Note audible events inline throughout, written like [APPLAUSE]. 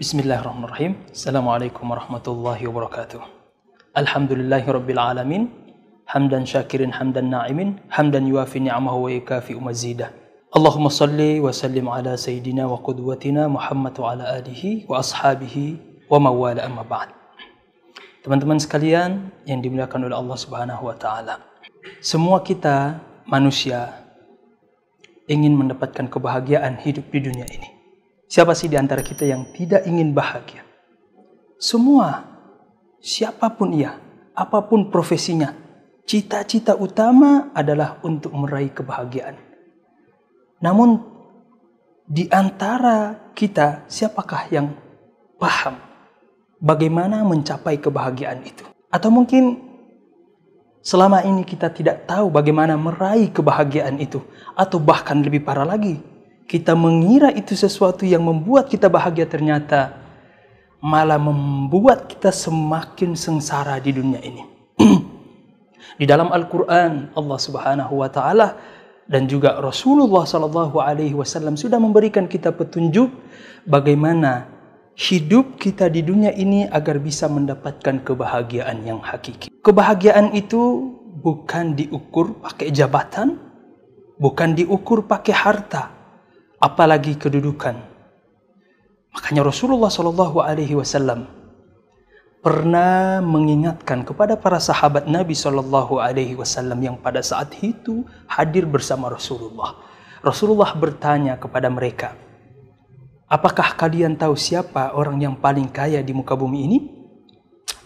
Bismillahirrahmanirrahim. Assalamualaikum warahmatullahi wabarakatuh. Alhamdulillahi rabbil alamin. Hamdan syakirin hamdan na'imin. Hamdan yuafi ni'amahu wa yukafi umazidah. Allahumma salli wa sallim ala sayyidina wa qudwatina Muhammad wa ala alihi wa ashabihi wa mawala amma ba'd. Teman-teman sekalian yang dimuliakan oleh Allah Subhanahu wa taala. Semua kita manusia ingin mendapatkan kebahagiaan hidup di dunia ini. Siapa sih di antara kita yang tidak ingin bahagia? Semua, siapa pun ia, apa pun profesinya, cita-cita utama adalah untuk meraih kebahagiaan. Namun, di antara kita, siapakah yang paham bagaimana mencapai kebahagiaan itu? Atau mungkin selama ini kita tidak tahu bagaimana meraih kebahagiaan itu, atau bahkan lebih parah lagi, kita mengira itu sesuatu yang membuat kita bahagia ternyata malah membuat kita semakin sengsara di dunia ini. [CLEARS THROAT] di dalam Al-Qur'an Allah Subhanahu wa taala dan juga Rasulullah sallallahu alaihi wasallam sudah memberikan kita petunjuk bagaimana hidup kita di dunia ini agar bisa mendapatkan kebahagiaan yang hakiki. Kebahagiaan itu bukan diukur pakai jabatan, bukan diukur pakai harta, apalagi kedudukan. Makanya Rasulullah Shallallahu Alaihi Wasallam pernah mengingatkan kepada para sahabat Nabi Shallallahu Alaihi Wasallam yang pada saat itu hadir bersama Rasulullah. Rasulullah bertanya kepada mereka, apakah kalian tahu siapa orang yang paling kaya di muka bumi ini?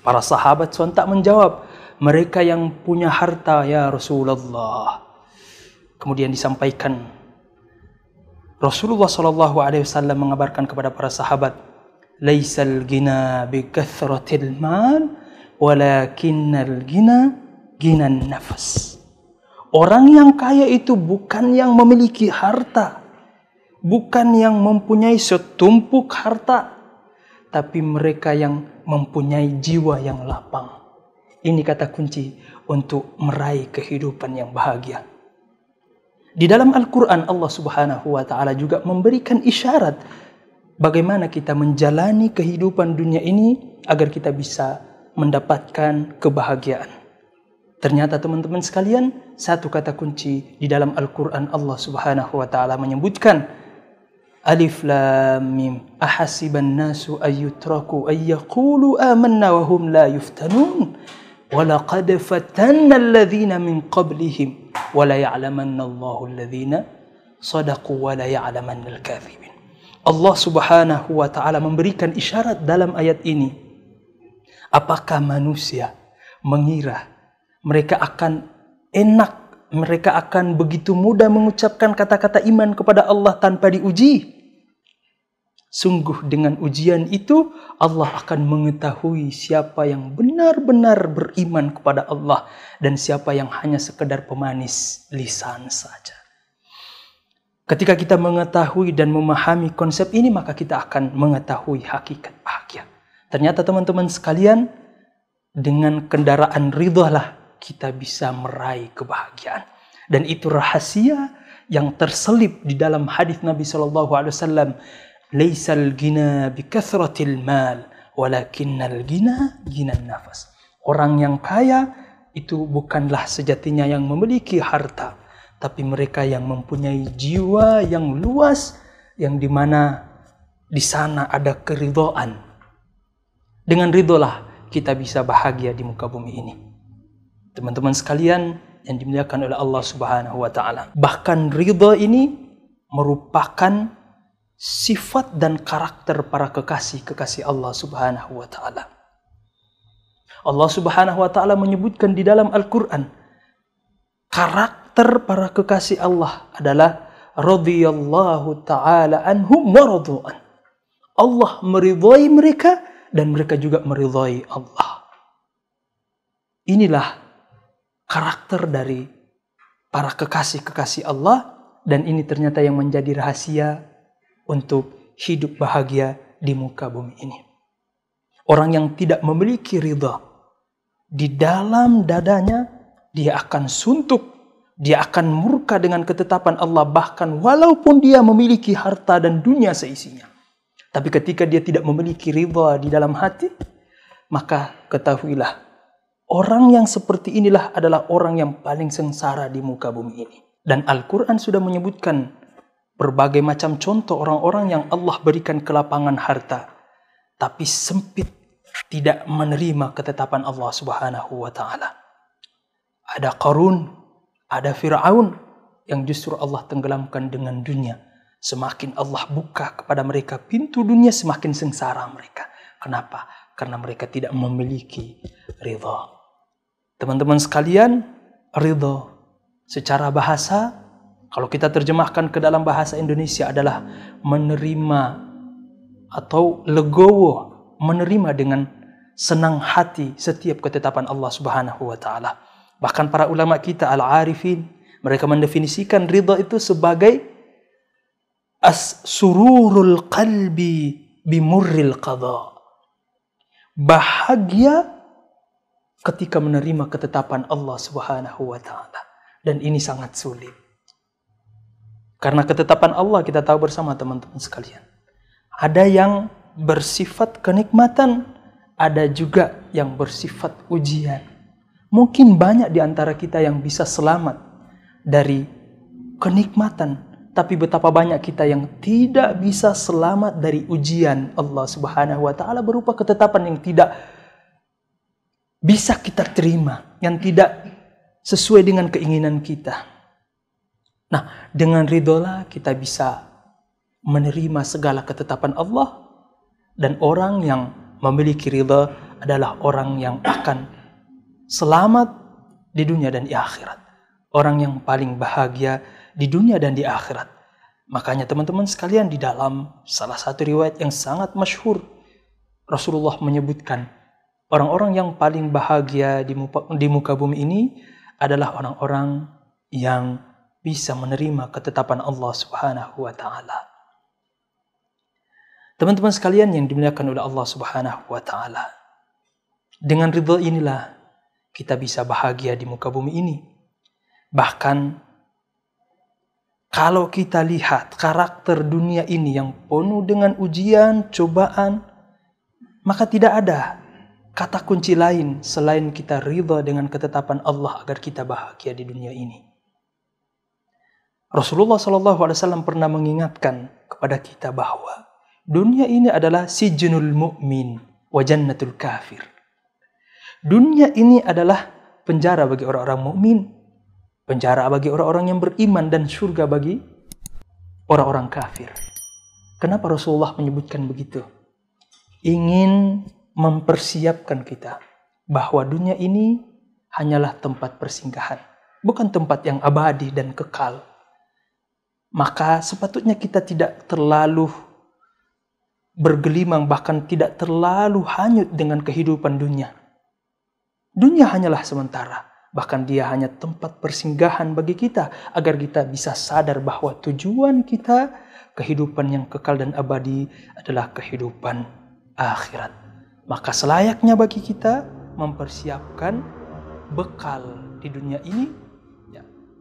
Para sahabat sontak menjawab, mereka yang punya harta ya Rasulullah. Kemudian disampaikan Rasulullah Shallallahu Alaihi Wasallam mengabarkan kepada para sahabat, "Laisal gina bi kathratil mal, walakinnal gina ginan nafas." Orang yang kaya itu bukan yang memiliki harta, bukan yang mempunyai setumpuk harta, tapi mereka yang mempunyai jiwa yang lapang. Ini kata kunci untuk meraih kehidupan yang bahagia. Di dalam Al-Quran Allah subhanahu wa ta'ala juga memberikan isyarat bagaimana kita menjalani kehidupan dunia ini agar kita bisa mendapatkan kebahagiaan. Ternyata teman-teman sekalian, satu kata kunci di dalam Al-Quran Allah subhanahu wa ta'ala menyebutkan Alif lam mim ahasiban nasu ayyutraku ayyakulu amanna wahum la yuftanun walaqad fatanna alladhina min qablihim ولا يعلمن الله الذين صدقوا ولا يعلمن الكاذبين Allah subhanahu wa ta'ala memberikan isyarat dalam ayat ini apakah manusia mengira mereka akan enak mereka akan begitu mudah mengucapkan kata-kata iman kepada Allah tanpa diuji Sungguh dengan ujian itu Allah akan mengetahui siapa yang benar-benar beriman kepada Allah dan siapa yang hanya sekedar pemanis lisan saja. Ketika kita mengetahui dan memahami konsep ini maka kita akan mengetahui hakikat bahagia. Ternyata teman-teman sekalian dengan kendaraan ridhalah kita bisa meraih kebahagiaan. Dan itu rahasia yang terselip di dalam hadis Nabi Shallallahu Alaihi Wasallam Laisal gina bikathratil mal, walakinnal gina gina nafas. Orang yang kaya itu bukanlah sejatinya yang memiliki harta, tapi mereka yang mempunyai jiwa yang luas, yang di mana di sana ada keridhaan. Dengan ridholah kita bisa bahagia di muka bumi ini. Teman-teman sekalian yang dimuliakan oleh Allah Subhanahu wa taala. Bahkan ridho ini merupakan sifat dan karakter para kekasih-kekasih Allah Subhanahu wa taala. Allah Subhanahu wa taala menyebutkan di dalam Al-Qur'an karakter para kekasih Allah adalah radhiyallahu taala anhum wa radu'an. Allah meridhai mereka dan mereka juga meridhai Allah. Inilah karakter dari para kekasih-kekasih Allah dan ini ternyata yang menjadi rahasia untuk hidup bahagia di muka bumi ini. Orang yang tidak memiliki ridha di dalam dadanya dia akan suntuk, dia akan murka dengan ketetapan Allah bahkan walaupun dia memiliki harta dan dunia seisinya. Tapi ketika dia tidak memiliki ridha di dalam hati, maka ketahuilah orang yang seperti inilah adalah orang yang paling sengsara di muka bumi ini. Dan Al-Quran sudah menyebutkan berbagai macam contoh orang-orang yang Allah berikan kelapangan harta, tapi sempit tidak menerima ketetapan Allah Subhanahu wa taala. Ada Qarun, ada Firaun yang justru Allah tenggelamkan dengan dunia Semakin Allah buka kepada mereka pintu dunia, semakin sengsara mereka. Kenapa? Karena mereka tidak memiliki ridha. Teman-teman sekalian, ridha secara bahasa, kalau kita terjemahkan ke dalam bahasa Indonesia adalah menerima atau legowo, menerima dengan senang hati setiap ketetapan Allah Subhanahu wa taala. Bahkan para ulama kita al-arifin mereka mendefinisikan ridha itu sebagai as-sururul qalbi bimurril qadha. Bahagia ketika menerima ketetapan Allah Subhanahu wa taala. Dan ini sangat sulit. Karena ketetapan Allah kita tahu bersama teman-teman sekalian. Ada yang bersifat kenikmatan, ada juga yang bersifat ujian. Mungkin banyak di antara kita yang bisa selamat dari kenikmatan tapi betapa banyak kita yang tidak bisa selamat dari ujian Allah Subhanahu wa taala berupa ketetapan yang tidak bisa kita terima, yang tidak sesuai dengan keinginan kita. Nah, dengan ridola kita bisa menerima segala ketetapan Allah dan orang yang memiliki ridha adalah orang yang akan selamat di dunia dan di akhirat. Orang yang paling bahagia di dunia dan di akhirat. Makanya teman-teman sekalian di dalam salah satu riwayat yang sangat masyhur Rasulullah menyebutkan orang-orang yang paling bahagia di muka, di muka bumi ini adalah orang-orang yang bisa menerima ketetapan Allah Subhanahu wa taala. Teman-teman sekalian yang dimuliakan oleh Allah Subhanahu wa taala. Dengan ridha inilah kita bisa bahagia di muka bumi ini. Bahkan kalau kita lihat karakter dunia ini yang penuh dengan ujian, cobaan, maka tidak ada kata kunci lain selain kita ridha dengan ketetapan Allah agar kita bahagia di dunia ini. Rasulullah SAW pernah mengingatkan kepada kita bahwa dunia ini adalah si sijnul mu'min wa jannatul kafir. Dunia ini adalah penjara bagi orang-orang mukmin penjara bagi orang-orang yang beriman dan surga bagi orang-orang kafir. Kenapa Rasulullah menyebutkan begitu? Ingin mempersiapkan kita bahwa dunia ini hanyalah tempat persinggahan, bukan tempat yang abadi dan kekal. Maka sepatutnya kita tidak terlalu bergelimang bahkan tidak terlalu hanyut dengan kehidupan dunia. Dunia hanyalah sementara Bahkan dia hanya tempat persinggahan bagi kita agar kita bisa sadar bahwa tujuan kita kehidupan yang kekal dan abadi adalah kehidupan akhirat. Maka selayaknya bagi kita mempersiapkan bekal di dunia ini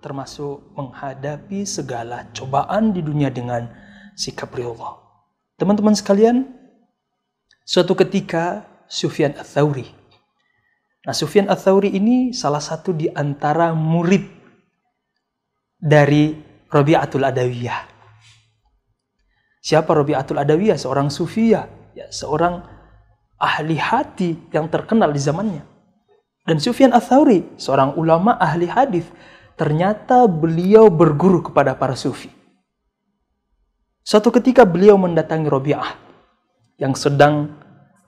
termasuk menghadapi segala cobaan di dunia dengan sikap ridha. Teman-teman sekalian, suatu ketika Sufyan Ats-Tsauri Nah, Sufyan Ats-Tsauri ini salah satu di antara murid dari Rabi'atul Adawiyah. Siapa Rabi'atul Adawiyah? Seorang sufia, ya, seorang ahli hati yang terkenal di zamannya. Dan Sufyan Ats-Tsauri, seorang ulama ahli hadis, ternyata beliau berguru kepada para sufi. Suatu ketika beliau mendatangi Rabi'ah yang sedang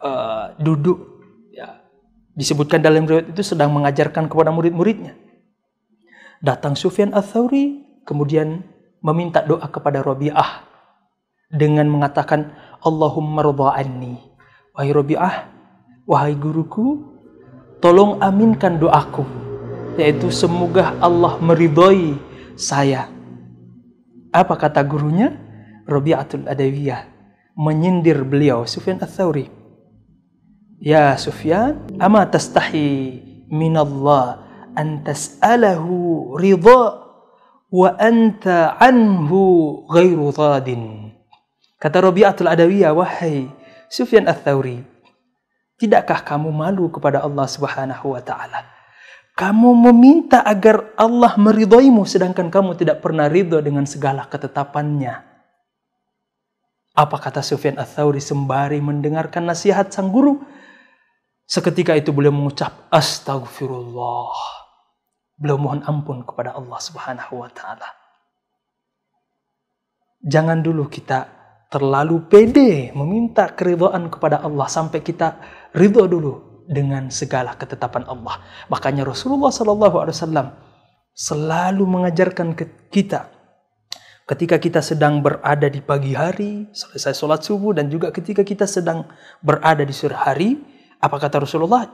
uh, duduk disebutkan dalam riwayat itu sedang mengajarkan kepada murid-muridnya. Datang Sufyan Ats-Tsauri kemudian meminta doa kepada Rabi'ah dengan mengatakan Allahumma ridha anni. Wahai Rabi'ah, wahai guruku, tolong aminkan doaku yaitu semoga Allah meridhoi saya. Apa kata gurunya? Rabi'atul Adawiyah menyindir beliau Sufyan Ats-Tsauri Ya Sufyan, ama tastahi minallah an tas'alahu ridha wa anta anhu ghairu radin. Kata Rabi'atul Adawiyah, wahai Sufyan Ats-Tsauri, tidakkah kamu malu kepada Allah Subhanahu wa taala? Kamu meminta agar Allah meridhoimu sedangkan kamu tidak pernah ridho dengan segala ketetapannya. Apa kata Sufyan Ats-Tsauri sembari mendengarkan nasihat sang guru? Seketika itu beliau mengucap astagfirullah. Beliau mohon ampun kepada Allah Subhanahu wa taala. Jangan dulu kita terlalu pede meminta keridhaan kepada Allah sampai kita ridho dulu dengan segala ketetapan Allah. Makanya Rasulullah Sallallahu Alaihi Wasallam selalu mengajarkan ke kita ketika kita sedang berada di pagi hari selesai sholat subuh dan juga ketika kita sedang berada di sore hari apa kata Rasulullah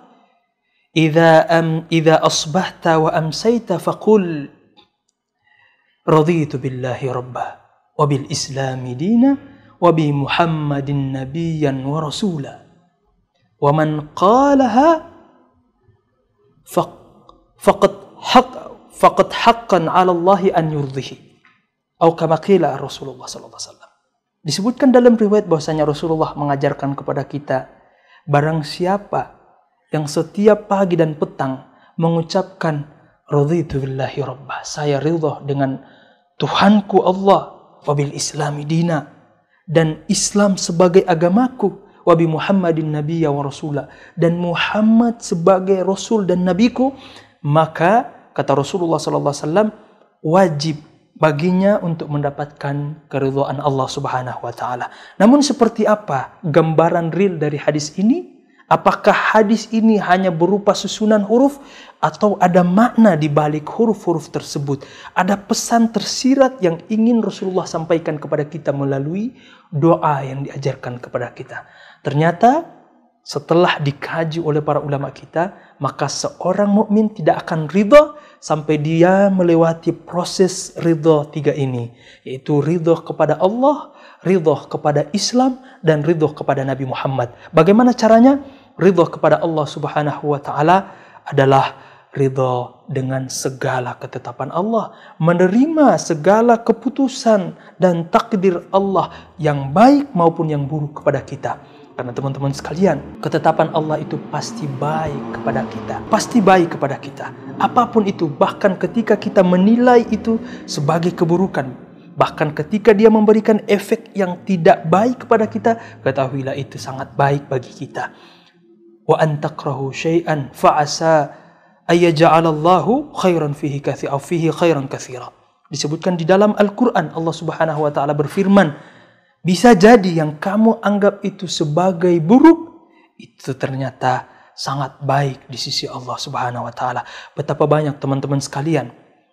Idza am idza asbahta wa amsayta faqul raditu billahi rabba wa bil islami dina wa bi muhammadin nabiyyan wa rasula man qalaha faqad haq faqad haqqan 'ala Allah an yurdihi atau kama qila Rasulullah sallallahu alaihi wasallam disebutkan dalam riwayat bahwasanya Rasulullah mengajarkan kepada kita barang siapa yang setiap pagi dan petang mengucapkan raditu billahi rabbah saya ridha dengan Tuhanku Allah wabil islami dina dan Islam sebagai agamaku wabi Muhammadin nabiyya wa rasulah dan Muhammad sebagai rasul dan nabiku maka kata Rasulullah sallallahu alaihi wajib baginya untuk mendapatkan keridhaan Allah Subhanahu wa taala. Namun seperti apa gambaran real dari hadis ini? Apakah hadis ini hanya berupa susunan huruf atau ada makna di balik huruf-huruf tersebut? Ada pesan tersirat yang ingin Rasulullah sampaikan kepada kita melalui doa yang diajarkan kepada kita. Ternyata setelah dikaji oleh para ulama kita, maka seorang mukmin tidak akan ridha sampai dia melewati proses ridha tiga ini, yaitu ridha kepada Allah, ridha kepada Islam, dan ridha kepada Nabi Muhammad. Bagaimana caranya? Ridho kepada Allah Subhanahu wa taala adalah ridho dengan segala ketetapan Allah, menerima segala keputusan dan takdir Allah yang baik maupun yang buruk kepada kita. Karena teman-teman sekalian, ketetapan Allah itu pasti baik kepada kita. Pasti baik kepada kita. Apa pun itu, bahkan ketika kita menilai itu sebagai keburukan, bahkan ketika dia memberikan efek yang tidak baik kepada kita, ketahuilah itu sangat baik bagi kita wa an takrahu syai'an fa'asa ayyaja'alallahu khairan fihi katsira fihi khairan katsira. Disebutkan di dalam Al-Qur'an Allah Subhanahu wa taala berfirman, bisa jadi yang kamu anggap itu sebagai buruk itu ternyata sangat baik di sisi Allah Subhanahu wa taala. Betapa banyak teman-teman sekalian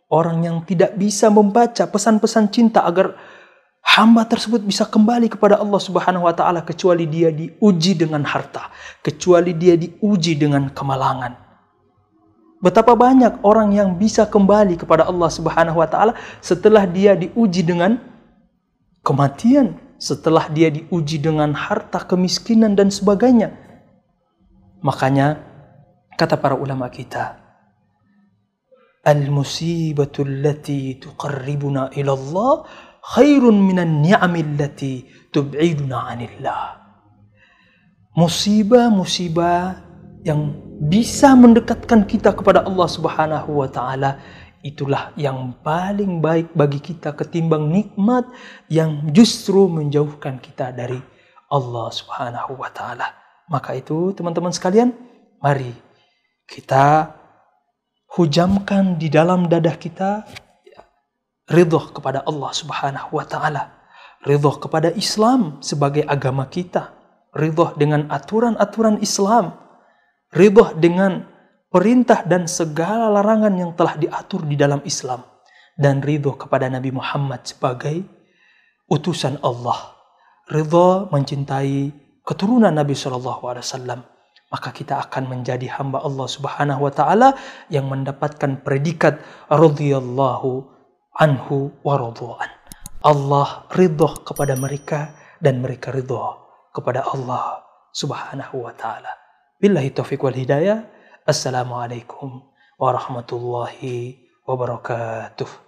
orang yang tidak bisa membaca pesan-pesan cinta agar hamba tersebut bisa kembali kepada Allah Subhanahu wa taala kecuali dia diuji dengan harta, kecuali dia diuji dengan kemalangan. Betapa banyak orang yang bisa kembali kepada Allah Subhanahu wa taala setelah dia diuji dengan kematian, setelah dia diuji dengan harta, kemiskinan dan sebagainya. Makanya kata para ulama kita, al-musibatu allati tuqarribuna ila Allah khairun minan ni'amillati tub'iduna anillah. Musibah-musibah yang bisa mendekatkan kita kepada Allah Subhanahu wa taala itulah yang paling baik bagi kita ketimbang nikmat yang justru menjauhkan kita dari Allah Subhanahu wa taala. Maka itu teman-teman sekalian, mari kita hujamkan di dalam dadah kita ridho kepada Allah Subhanahu wa taala, ridho kepada Islam sebagai agama kita, ridho dengan aturan-aturan Islam, ridho dengan perintah dan segala larangan yang telah diatur di dalam Islam. Dan ridho kepada Nabi Muhammad sebagai utusan Allah. Ridho mencintai keturunan Nabi Shallallahu Alaihi Wasallam. Maka kita akan menjadi hamba Allah Subhanahu wa taala yang mendapatkan predikat radhiyallahu anhu waradu'an. Allah ridho kepada mereka dan mereka ridho kepada Allah subhanahu wa ta'ala. Billahi taufiq wal hidayah. Assalamualaikum warahmatullahi wabarakatuh.